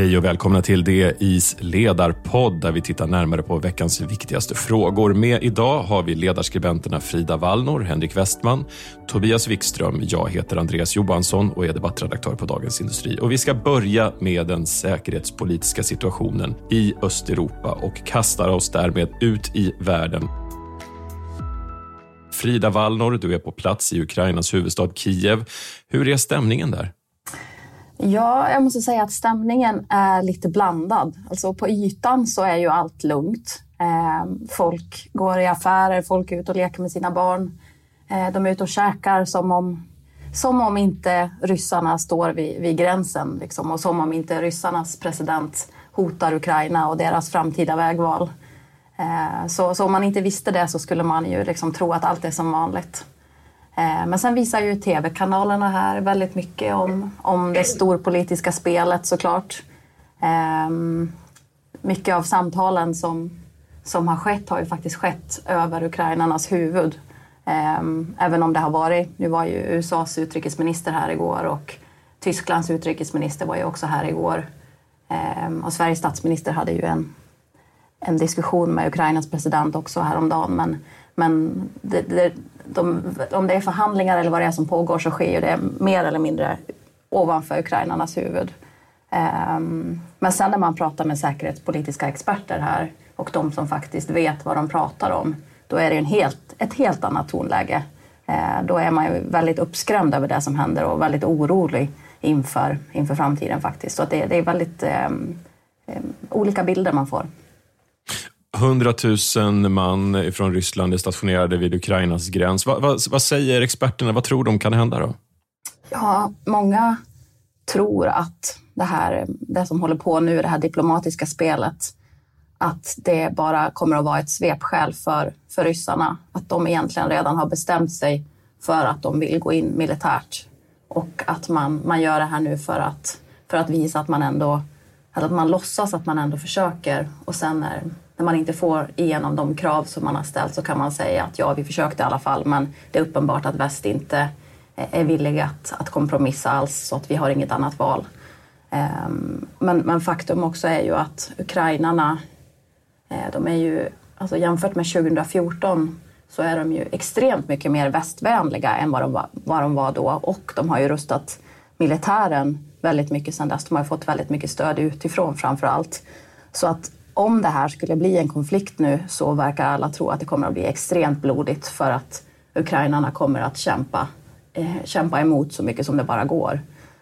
Hej och välkomna till DIs ledarpodd där vi tittar närmare på veckans viktigaste frågor. Med idag har vi ledarskribenterna Frida Wallnor, Henrik Westman, Tobias Wikström. Jag heter Andreas Johansson och är debattredaktör på Dagens Industri. Och vi ska börja med den säkerhetspolitiska situationen i Östeuropa och kastar oss därmed ut i världen. Frida Wallnor, du är på plats i Ukrainas huvudstad Kiev. Hur är stämningen där? Ja, jag måste säga att stämningen är lite blandad. Alltså på ytan så är ju allt lugnt. Ehm, folk går i affärer, folk är ute och leker med sina barn. Eh, de är ute och käkar som om, som om inte ryssarna står vid, vid gränsen liksom, och som om inte ryssarnas president hotar Ukraina och deras framtida vägval. Eh, så, så om man inte visste det så skulle man ju liksom tro att allt är som vanligt. Eh, men sen visar ju tv-kanalerna här väldigt mycket om, om det storpolitiska spelet såklart. Ehm, mycket av samtalen som, som har skett har ju faktiskt skett över ukrainarnas huvud. Ehm, även om det har varit, nu var ju USAs utrikesminister här igår och Tysklands utrikesminister var ju också här igår. Ehm, och Sveriges statsminister hade ju en, en diskussion med Ukrainas president också häromdagen. Men, men det, det, de, om det är förhandlingar eller vad det är som pågår så sker ju det mer eller mindre ovanför ukrainarnas huvud. Ehm, men sen när man pratar med säkerhetspolitiska experter här och de som faktiskt vet vad de pratar om, då är det en helt, ett helt annat tonläge. Ehm, då är man ju väldigt uppskrämd över det som händer och väldigt orolig inför, inför framtiden faktiskt. Så det, det är väldigt um, um, olika bilder man får. 100 000 man från Ryssland är stationerade vid Ukrainas gräns. Vad, vad, vad, säger experterna? Vad tror de kan hända då? Ja, många tror att det här det som håller på nu, det här diplomatiska spelet, att det bara kommer att vara ett svepskäl för, för ryssarna. Att de egentligen redan har bestämt sig för att de vill gå in militärt och att man, man gör det här nu för att, för att visa att man ändå, att man låtsas att man ändå försöker och sen när när man inte får igenom de krav som man har ställt så kan man säga att ja, vi försökte i alla fall, men det är uppenbart att väst inte eh, är villiga att, att kompromissa alls, så att vi har inget annat val. Ehm, men, men, faktum också är ju att ukrainarna, eh, de är ju, alltså jämfört med 2014 så är de ju extremt mycket mer västvänliga än vad de var, vad de var då och de har ju rustat militären väldigt mycket sedan dess. De har fått väldigt mycket stöd utifrån framför allt. Så att om det här skulle bli en konflikt nu så verkar alla tro att det kommer att bli extremt blodigt för att ukrainarna kommer att kämpa, eh, kämpa emot så mycket som det bara går.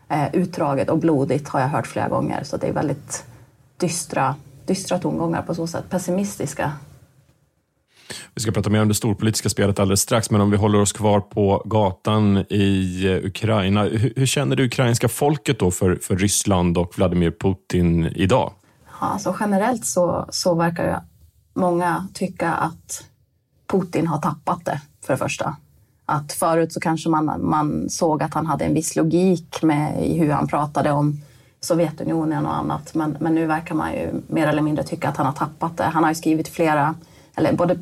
Eh, utdraget och blodigt har jag hört flera gånger så det är väldigt dystra, dystra tongångar på så sätt, pessimistiska. Vi ska prata mer om det storpolitiska spelet alldeles strax, men om vi håller oss kvar på gatan i eh, Ukraina. Hur, hur känner det ukrainska folket då för, för Ryssland och Vladimir Putin idag? Alltså generellt så, så verkar ju många tycka att Putin har tappat det, för det första. Att förut så kanske man, man såg att han hade en viss logik med i hur han pratade om Sovjetunionen och annat. Men, men nu verkar man ju mer eller mindre tycka att han har tappat det. Han har ju skrivit flera, eller både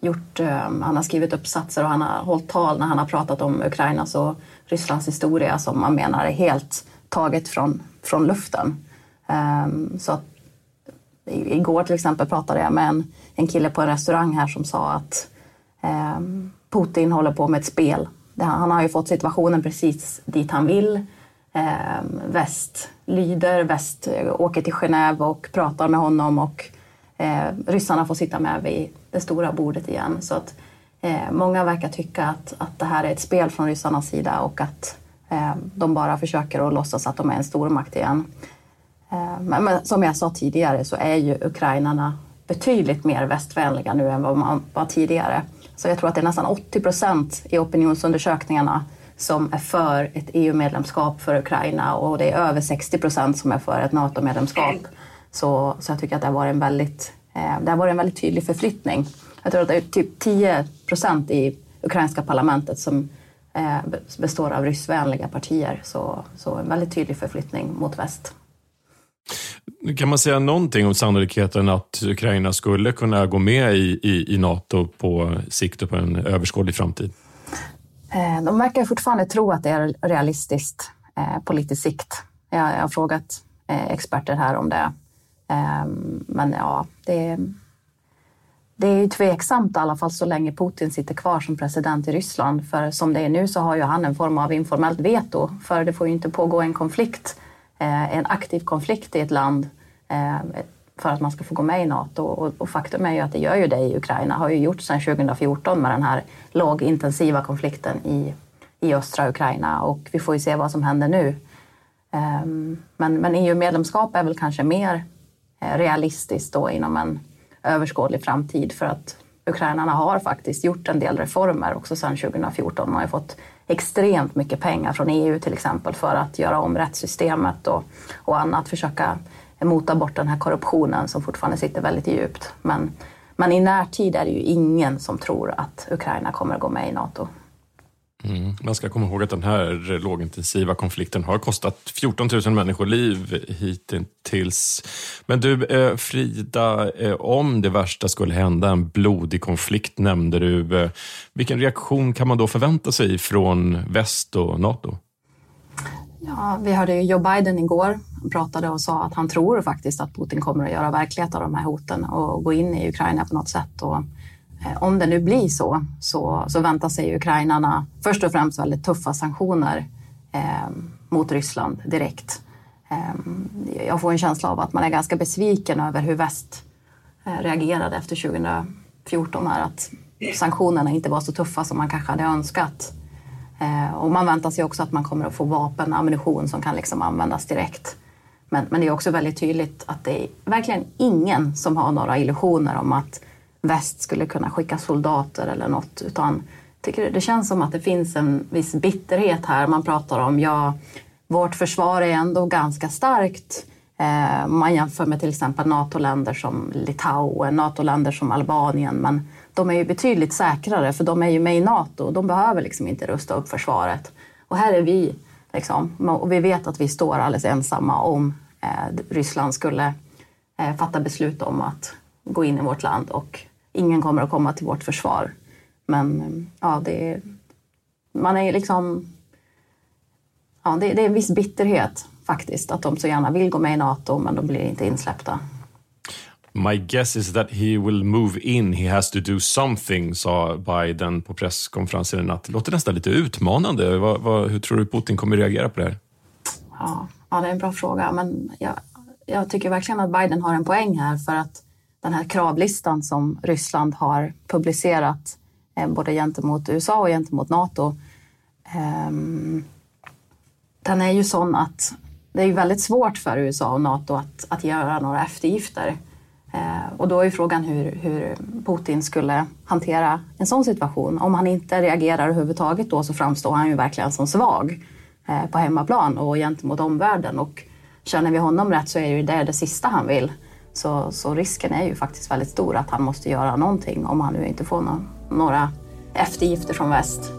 gjort, eh, han har skrivit uppsatser och han har hållit tal när han har pratat om Ukrainas och Rysslands historia som man menar är helt taget från, från luften. Ehm, så att Igår till exempel pratade jag med en, en kille på en restaurang här som sa att eh, Putin håller på med ett spel. Han har ju fått situationen precis dit han vill. Eh, väst lyder, väst åker till Genève och pratar med honom och eh, ryssarna får sitta med vid det stora bordet igen. Så att eh, många verkar tycka att, att det här är ett spel från ryssarnas sida och att eh, de bara försöker att låtsas att de är en stormakt igen. Eh, men, men, som jag sa tidigare så är ju ukrainarna betydligt mer västvänliga nu än vad man var tidigare. Så jag tror att det är nästan 80 procent i opinionsundersökningarna som är för ett EU-medlemskap för Ukraina och det är över 60 procent som är för ett NATO-medlemskap. Så, så jag tycker att det har varit en väldigt, eh, det har varit en väldigt tydlig förflyttning. Jag tror att det är typ 10 procent i ukrainska parlamentet som eh, består av ryssvänliga partier. Så, så en väldigt tydlig förflyttning mot väst. Kan man säga någonting om sannolikheten att Ukraina skulle kunna gå med i, i, i Nato på sikt och på en överskådlig framtid? Eh, de verkar fortfarande tro att det är realistiskt eh, på lite sikt. Jag, jag har frågat eh, experter här om det. Men ja, det, det är ju tveksamt i alla fall så länge Putin sitter kvar som president i Ryssland. För som det är nu så har ju han en form av informellt veto. För det får ju inte pågå en konflikt, Eh, en aktiv konflikt i ett land eh, för att man ska få gå med i Nato. Och, faktum är ju att det gör ju det i Ukraina, har ju gjort sedan 2014 med den här lågintensiva konflikten i, i östra Ukraina. Och vi får ju se vad som händer nu. Ehm, men, men EU-medlemskap är väl kanske mer eh, realistiskt då inom en överskådlig framtid för att ukrainarna har faktiskt gjort en del reformer också sedan 2014. Man har ju fått extremt mycket pengar från EU till exempel för att göra om rättssystemet och, och annat, försöka mota bort den här korruptionen som fortfarande sitter väldigt djupt. Men, men i närtid är det ju ingen som tror att Ukraina kommer att gå med i Nato. Mm. Man ska komma ihåg att den här lågintensiva konflikten har kostat 14 000 människoliv hittills. Men du, eh, Frida, eh, om det värsta skulle hända, en blodig konflikt nämnde du. Eh, vilken reaktion kan man då förvänta sig från väst och Nato? Ja, vi hörde ju Joe Biden igår pratade och sa att han tror faktiskt att Putin kommer att göra verklighet av de här hoten och gå in i Ukraina på något sätt. Och Eh, om det nu blir så, så, så väntar sig ukrainarna först och främst väldigt tuffa sanktioner eh, mot Ryssland direkt. Eh, jag får en känsla av att man är ganska besviken över hur väst eh, reagerade efter 2014, här, att sanktionerna inte var så tuffa som man kanske hade önskat. Eh, och man väntar sig också att man kommer att få vapen och ammunition som kan liksom användas direkt. Men, men det är också väldigt tydligt att det är verkligen ingen som har några illusioner om att väst skulle kunna skicka soldater eller något. Utan tycker det känns som att det finns en viss bitterhet här. Man pratar om, ja, vårt försvar är ändå ganska starkt. Eh, man jämför med till exempel NATO-länder som Litauen, NATO-länder som Albanien. Men de är ju betydligt säkrare för de är ju med i NATO. De behöver liksom inte rusta upp försvaret. Och här är vi. Liksom, och vi vet att vi står alldeles ensamma om eh, Ryssland skulle eh, fatta beslut om att gå in i vårt land och ingen kommer att komma till vårt försvar. Men ja, det är, man är liksom... Ja, det, det är en viss bitterhet faktiskt, att de så gärna vill gå med i Nato, men de blir inte insläppta. My guess is that he will move in, he has to do something, sa Biden på presskonferensen i natt. Det låter nästan lite utmanande. Vad, vad, hur tror du Putin kommer reagera på det här? Ja, ja det är en bra fråga, men jag, jag tycker verkligen att Biden har en poäng här för att den här kravlistan som Ryssland har publicerat eh, både gentemot USA och gentemot Nato. Ehm, den är ju sån att det är väldigt svårt för USA och Nato att, att göra några eftergifter. Eh, och då är frågan hur, hur Putin skulle hantera en sån situation. Om han inte reagerar överhuvudtaget då så framstår han ju verkligen som svag eh, på hemmaplan och gentemot omvärlden. Och känner vi honom rätt så är ju det det sista han vill. Så, så risken är ju faktiskt väldigt stor att han måste göra någonting om han nu inte får någon, några eftergifter från väst.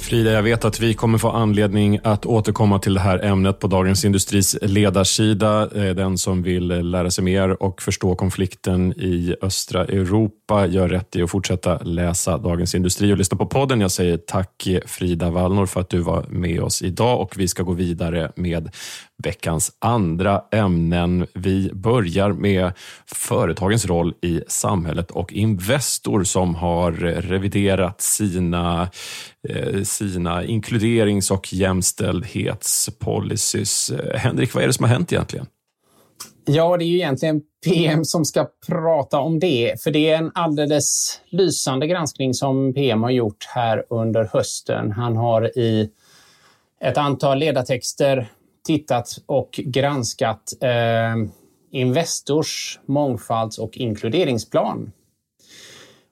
Frida, jag vet att vi kommer få anledning att återkomma till det här ämnet på Dagens Industris ledarsida. Eh, den som vill lära sig mer och förstå konflikten i östra Europa gör rätt i att fortsätta läsa Dagens Industri och lyssna på podden. Jag säger tack Frida Wallnor för att du var med oss idag och vi ska gå vidare med veckans andra ämnen. Vi börjar med företagens roll i samhället och Investor som har reviderat sina, eh, sina inkluderings och jämställdhetspolicys. Eh, Henrik, vad är det som har hänt egentligen? Ja, det är ju egentligen PM som ska prata om det, för det är en alldeles lysande granskning som PM har gjort här under hösten. Han har i ett antal ledartexter tittat och granskat eh, Investors mångfalds och inkluderingsplan.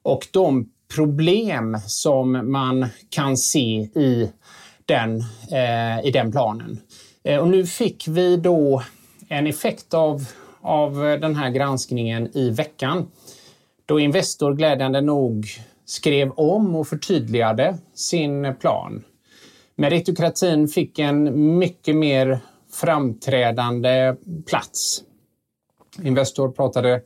Och de problem som man kan se i den, eh, i den planen. Eh, och nu fick vi då en effekt av, av den här granskningen i veckan då Investor glädjande nog skrev om och förtydligade sin plan. Meritokratin fick en mycket mer framträdande plats. Investor pratade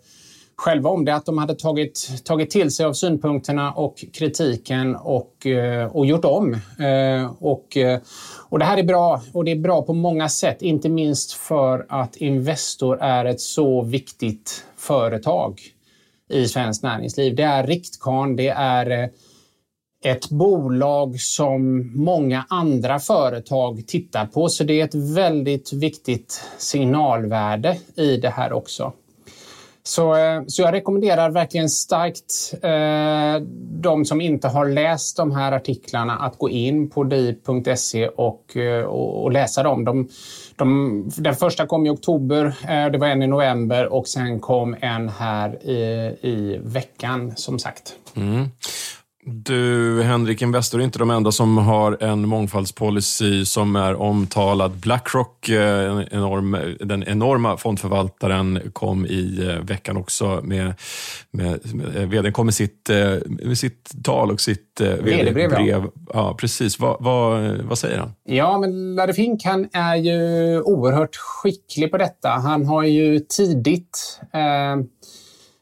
själva om det, att de hade tagit, tagit till sig av synpunkterna och kritiken och, eh, och gjort om. Eh, och, eh, och det här är bra och det är bra på många sätt, inte minst för att Investor är ett så viktigt företag i svenskt näringsliv. Det är Riktkarn, det är ett bolag som många andra företag tittar på. Så det är ett väldigt viktigt signalvärde i det här också. Så, eh, så jag rekommenderar verkligen starkt eh, de som inte har läst de här artiklarna att gå in på di.se och, eh, och, och, läsa dem. De, de, den första kom i oktober, eh, det var en i november och sen kom en här i, i veckan som sagt. Mm. Du, Henrik, Investor är inte de enda som har en mångfaldspolicy som är omtalad. Blackrock, eh, enorm, den enorma fondförvaltaren, kom i eh, veckan också med, med, med eh, vdn kom med sitt, med sitt tal och sitt vd-brev. Ja. ja. precis. Va, va, vad säger han? Ja, men Larry Fink han är ju oerhört skicklig på detta. Han har ju tidigt eh,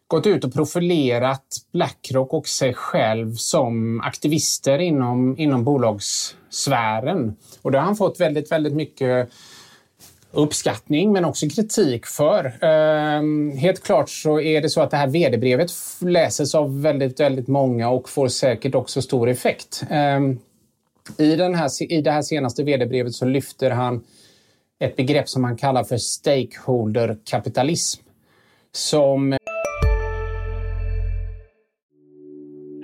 gått ut och profilerat Blackrock och sig själv som aktivister inom, inom bolagssfären. Och det har han fått väldigt, väldigt mycket uppskattning men också kritik för. Eh, helt klart så är det så att det här vd-brevet läses av väldigt, väldigt många och får säkert också stor effekt. Eh, i, den här, I det här senaste vd-brevet så lyfter han ett begrepp som han kallar för stakeholder-kapitalism som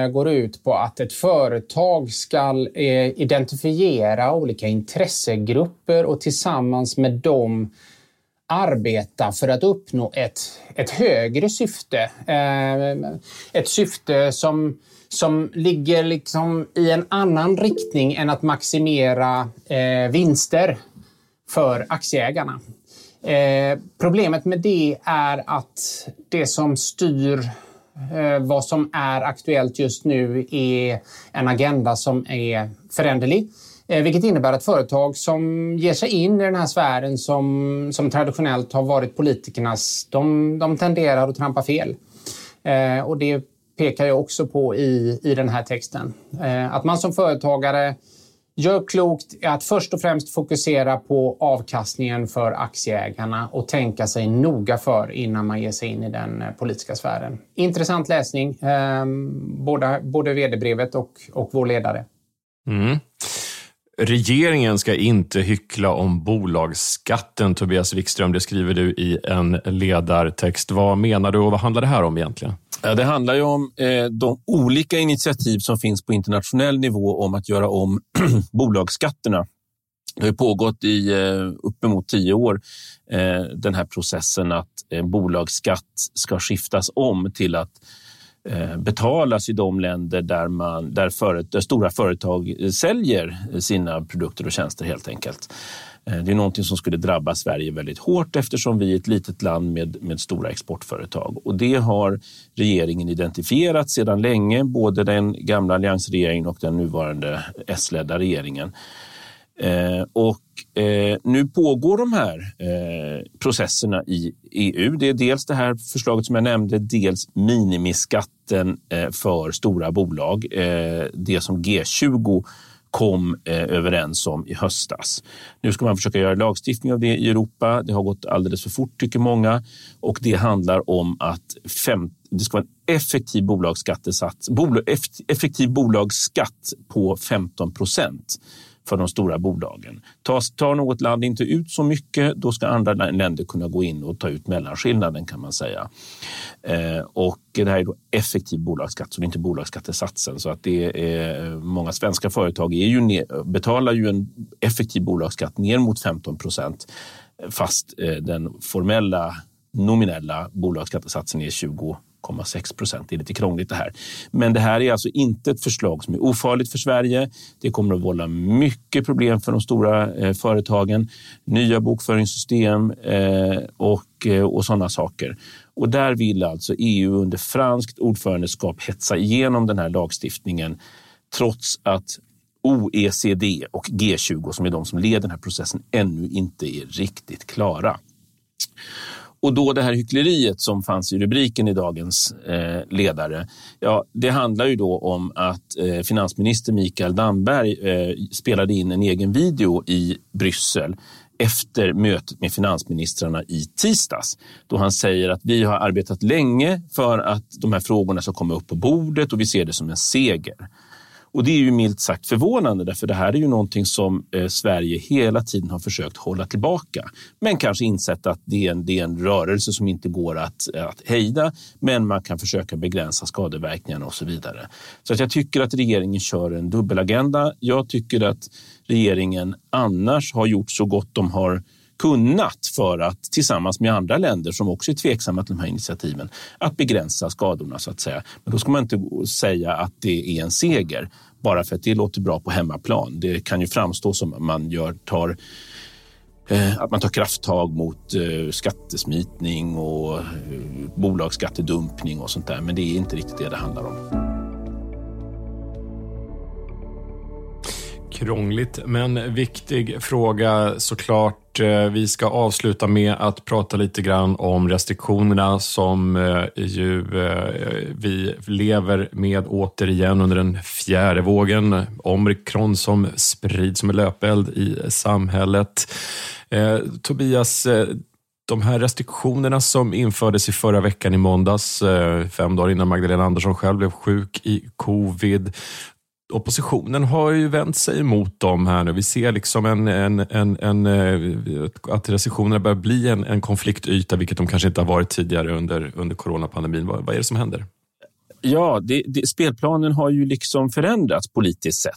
Eh, går ut på att ett företag ska eh, identifiera olika intressegrupper och tillsammans med dem arbeta för att uppnå ett, ett högre syfte. Eh, ett syfte som, som ligger liksom i en annan riktning än att maximera vinster för aktieägarna. Problemet med det är att det som styr Eh, vad som är aktuellt just nu är en agenda som är föränderlig. Eh, vilket innebär att företag som ger sig in i den här sfären som, som traditionellt har varit politikernas, de, de tenderar att trampa fel. Eh, och det pekar jag också på i, i den här texten. Eh, att man som företagare Gör klokt i att först och främst fokusera på avkastningen för aktieägarna och tänka sig noga för innan man ger sig in i den eh, politiska sfären. Intressant läsning, eh, både, både vd-brevet och, och vår ledare. Mm. Regeringen ska inte hyckla om bolagsskatten, Tobias Wikström. Det skriver du i en ledartext. Vad menar du och vad handlar det här om egentligen? Det handlar ju om eh, de olika initiativ som finns på internationell nivå om att göra om bolagsskatterna. Det har pågått i eh, uppemot tio år, eh, den här processen att en bolagsskatt ska skiftas om till att Eh, betalas i de länder där, man, där, för, där stora företag säljer sina produkter och tjänster helt enkelt. Eh, det är någonting som skulle drabba Sverige väldigt hårt eftersom vi är ett litet land med, med stora exportföretag. Och det har regeringen identifierat sedan länge, både den gamla alliansregeringen och den nuvarande S-ledda regeringen. Eh, och eh, nu pågår de här eh, processerna i EU. Det är dels det här förslaget som jag nämnde, dels minimiskatten eh, för stora bolag. Eh, det som G20 kom eh, överens om i höstas. Nu ska man försöka göra lagstiftning av det i Europa. Det har gått alldeles för fort tycker många och det handlar om att fem, det ska vara en effektiv bolagsskattesats, effektiv bolagsskatt på 15 procent för de stora bolagen. Tar, något land inte ut så mycket, då ska andra länder kunna gå in och ta ut mellanskillnaden kan man säga. Eh, och det här är då effektiv bolagsskatt, så det är inte bolagsskattesatsen. Så att det är, eh, många svenska företag är ju ner, betalar ju en effektiv bolagsskatt ner mot 15 procent fast eh, den formella nominella bolagsskattesatsen är 20 0,6 procent. Det är lite krångligt det här. Men det här är alltså inte ett förslag som är ofarligt för Sverige. Det kommer att vålla mycket problem för de stora eh, företagen. Nya bokföringssystem eh, och, eh, och sådana saker. Och där vill alltså EU under franskt ordförandeskap hetsa igenom den här lagstiftningen trots att OECD och G20 som är de som leder den här processen ännu inte är riktigt klara. Och då det här hyckleriet som fanns i rubriken i dagens eh, ledare. Ja, det handlar ju då om att eh, finansminister Mikael Damberg eh, spelade in en egen video i Bryssel efter mötet med finansministrarna i tisdags då han säger att vi har arbetat länge för att de här frågorna ska komma upp på bordet och vi ser det som en seger. Och det är ju milt sagt förvånande därför det här är ju någonting som eh, Sverige hela tiden har försökt hålla tillbaka. Men kanske insett att det är en, det är en rörelse som inte går att, eh, att hejda men man kan försöka begränsa skadeverkningarna och så vidare. Så att jag tycker att regeringen kör en dubbelagenda. Jag tycker att regeringen annars har gjort så gott de har kunnat för att tillsammans med andra länder som också är tveksamma till de här initiativen att begränsa skadorna så att säga. Men då ska man inte säga att det är en seger bara för att det låter bra på hemmaplan. Det kan ju framstå som att man gör, tar eh, att man tar krafttag mot eh, skattesmitning och eh, bolagsskattedumpning och sånt där. Men det är inte riktigt det det handlar om. Krångligt men viktig fråga såklart. Eh, vi ska avsluta med att prata lite grann om restriktionerna som eh, ju eh, vi lever med återigen under den fjärde vågen. Omikron som sprids som en löpeld i samhället. Tobias, de här restriktionerna som infördes i förra veckan i måndags, fem dagar innan Magdalena Andersson själv blev sjuk i covid, oppositionen har ju vänt sig emot dem här nu. Vi ser liksom en, en, en, en eh, att recessionerna börjar bli en, en konfliktyta, vilket de kanske inte har varit tidigare under, under coronapandemin. Vad, vad är det som händer? Ja, det, det, spelplanen har ju liksom förändrats politiskt sett.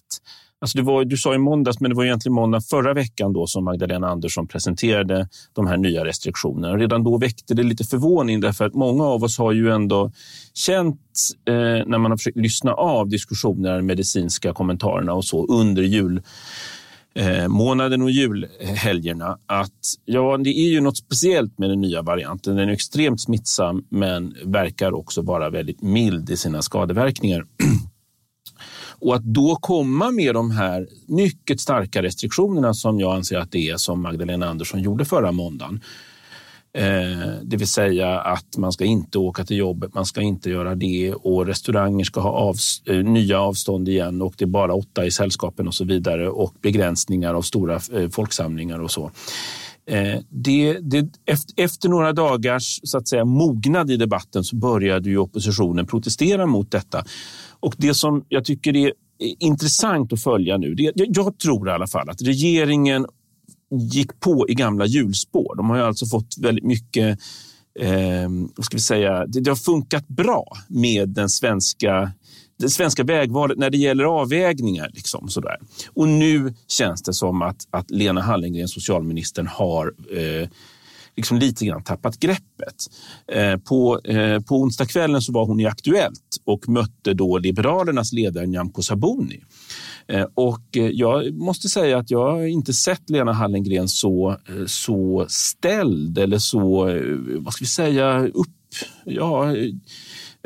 Alltså det var, du sa i måndags, men det var egentligen måndag förra veckan då som Magdalena Andersson presenterade de här nya restriktionerna. Redan då väckte det lite förvåning därför att många av oss har ju ändå känt eh, när man har försökt lyssna av diskussioner, medicinska kommentarerna och så under jul eh, månaden och julhelgerna att ja, det är ju något speciellt med den nya varianten. Den är extremt smittsam men verkar också vara väldigt mild i sina skadeverkningar. Och att då komma med de här mycket starka restriktionerna som jag anser att det är som Magdalena Andersson gjorde förra måndagen. Eh, det vill säga att man ska inte åka till jobbet, man ska inte göra det och restauranger ska ha av, eh, nya avstånd igen och det är bara åtta i sällskapen och så vidare och begränsningar av stora eh, folksamlingar och så. Det, det, efter, efter, några dagars så att säga, mognad i debatten så började ju oppositionen protestera mot detta. Och det som jag tycker är intressant att följa nu, det, jag tror i alla fall att regeringen gick på i gamla hjulspår. De har ju alltså fått väldigt mycket eh, vad ska vi säga, det, det, har funkat bra med den svenska, det svenska vägvalet när det gäller avvägningar. Liksom, sådär. Och nu känns det som att, att Lena Hallengren, socialministern, har eh, liksom lite grann tappat greppet. Eh, på, eh, på onsdagskvällen så var hon i Aktuellt och mötte då Liberalernas ledare Nyamko Sabuni. Eh, och jag måste säga att jag inte sett Lena Hallengren så, så ställd eller så, vad ska vi säga, upp, ja,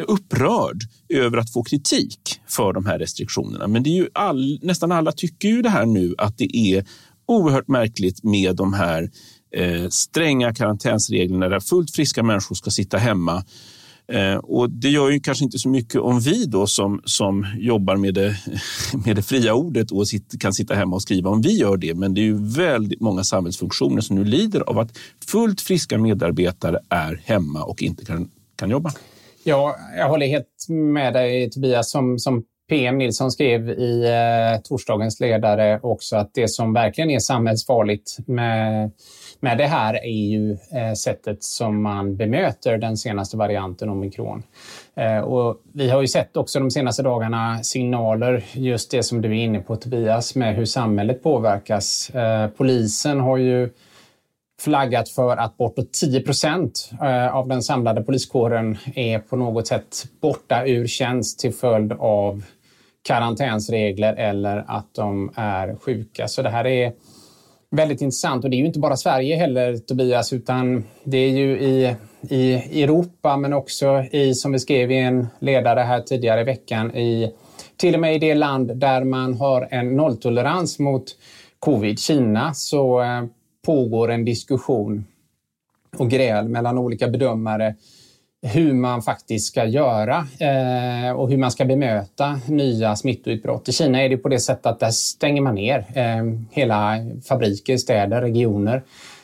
upprörd över att få kritik för de här restriktionerna. Men det är ju all, nästan alla tycker ju det här nu att det är oerhört märkligt med de här eh, stränga karantänsreglerna där fullt friska människor ska sitta hemma. Eh, och det gör ju kanske inte så mycket om vi då som, som jobbar med det, med det fria ordet och sitt, kan sitta hemma och skriva om vi gör det. Men det är ju väldigt många samhällsfunktioner som nu lider av att fullt friska medarbetare är hemma och inte kan, kan jobba. Ja, jag håller helt med dig Tobias. Som, som PM Nilsson skrev i eh, torsdagens ledare också att det som verkligen är samhällsfarligt med, med det här är ju eh, sättet som man bemöter den senaste varianten omikron. Eh, och vi har ju sett också de senaste dagarna signaler, just det som du är inne på Tobias, med hur samhället påverkas. Eh, polisen har ju flaggat för att bortåt 10 procent av den samlade poliskåren är på något sätt borta ur tjänst till följd av karantänsregler eller att de är sjuka. Så det här är väldigt intressant. Och det är ju inte bara Sverige heller Tobias utan det är ju i, i Europa men också i, som vi skrev i en ledare här tidigare i veckan, i, till och med i det land där man har en nolltolerans mot covid, Kina, så eh, pågår en diskussion och gräl mellan olika bedömare hur man faktiskt ska göra eh, och hur man ska bemöta nya smittoutbrott. I Kina är det på det sättet att där stänger man ner eh, hela fabriker, städer, regioner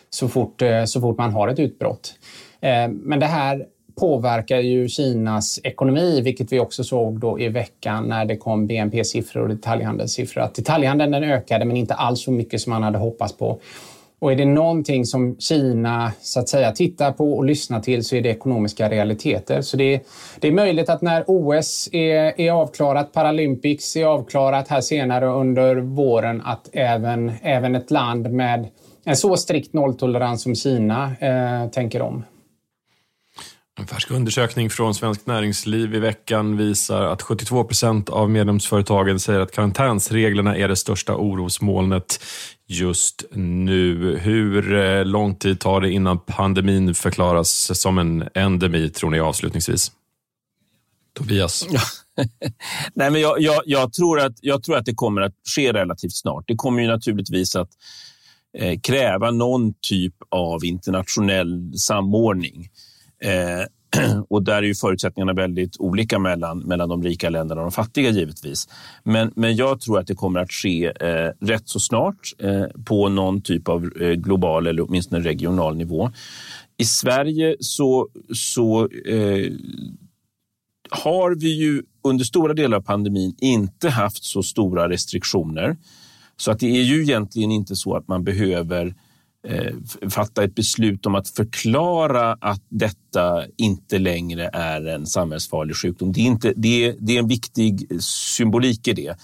så fort, eh, så fort man har ett utbrott. Eh, men det här påverkar ju Kinas ekonomi, vilket vi också såg då i veckan när det kom BNP-siffror och detaljhandelssiffror. Att detaljhandeln ökade, men inte alls så mycket som man hade hoppats på. Och är det någonting som Kina så att säga tittar på och lyssnar till så är det ekonomiska realiteter. Så det är, det är möjligt att när OS är, är avklarat, Paralympics är avklarat här senare under våren, att även, även ett land med en så strikt nolltolerans som Kina eh, tänker om. En färsk undersökning från Svenskt Näringsliv i veckan visar att 72 procent av medlemsföretagen säger att karantänsreglerna är det största orosmolnet just nu. Hur eh, lång tid tar det innan pandemin förklaras som en endemi, tror ni avslutningsvis? Tobias? Nej, men jag, jag, jag, tror att, jag tror att det kommer att ske relativt snart. Det kommer ju naturligtvis att eh, kräva någon typ av internationell samordning. Eh, och där är ju förutsättningarna väldigt olika mellan, mellan de rika länderna och de fattiga givetvis. Men, men jag tror att det kommer att ske eh, rätt så snart eh, på någon typ av eh, global eller åtminstone regional nivå. I Sverige så, så eh, har vi ju under stora delar av pandemin inte haft så stora restriktioner. Så att det är ju egentligen inte så att man behöver Eh, Eh, fatta ett beslut om att förklara att detta inte längre är en samhällsfarlig sjukdom. Det är, inte, det är, det är en viktig symbolik i det,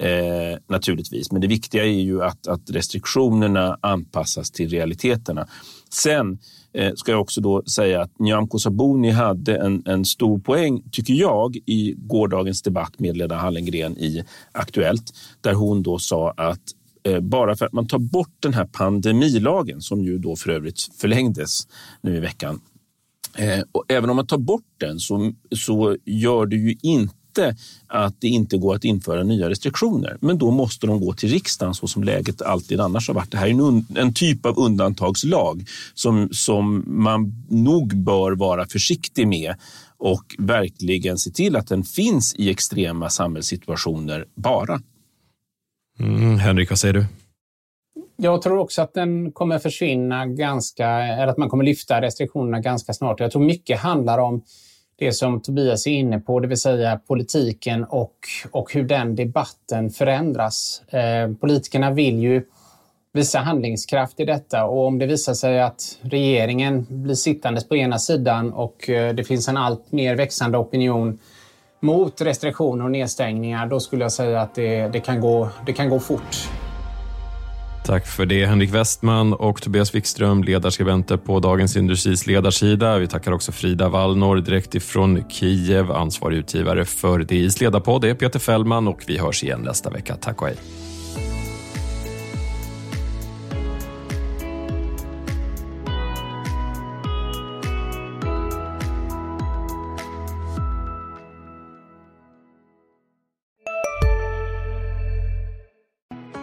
eh, naturligtvis. Men det viktiga är ju att, att restriktionerna anpassas till realiteterna. Sen eh, ska jag också då säga att Nyamko Sabuni hade en, en stor poäng, tycker jag, i gårdagens debatt med Lena Hallengren i Aktuellt, där hon då sa att Eh, bara för att man tar bort den här pandemilagen som ju då för övrigt förlängdes nu i veckan. Eh, och även om man tar bort den så, så gör det ju inte att det inte går att införa nya restriktioner. Men då måste de gå till riksdagen så som läget alltid annars har varit. Det här är en, en typ av undantagslag som, som man nog bör vara försiktig med och verkligen se till att den finns i extrema samhällssituationer bara. Mm, Henrik, vad säger du? Jag tror också att den kommer försvinna ganska, eller att man kommer lyfta restriktionerna ganska snart. Jag tror mycket handlar om det som Tobias är inne på, det vill säga politiken och, och hur den debatten förändras. Eh, politikerna vill ju visa handlingskraft i detta och om det visar sig att regeringen blir sittandes på ena sidan och eh, det finns en allt mer växande opinion mot restriktioner och nedstängningar, då skulle jag säga att det, det, kan, gå, det kan gå fort. Tack för det Henrik Westman och Tobias Wikström, ledarskribenter på Dagens Industris ledarsida. Vi tackar också Frida Wallnor direkt ifrån Kiev, ansvarig utgivare för DIs ledarpodd. Det är Peter Fällman och vi hörs igen nästa vecka. Tack och hej.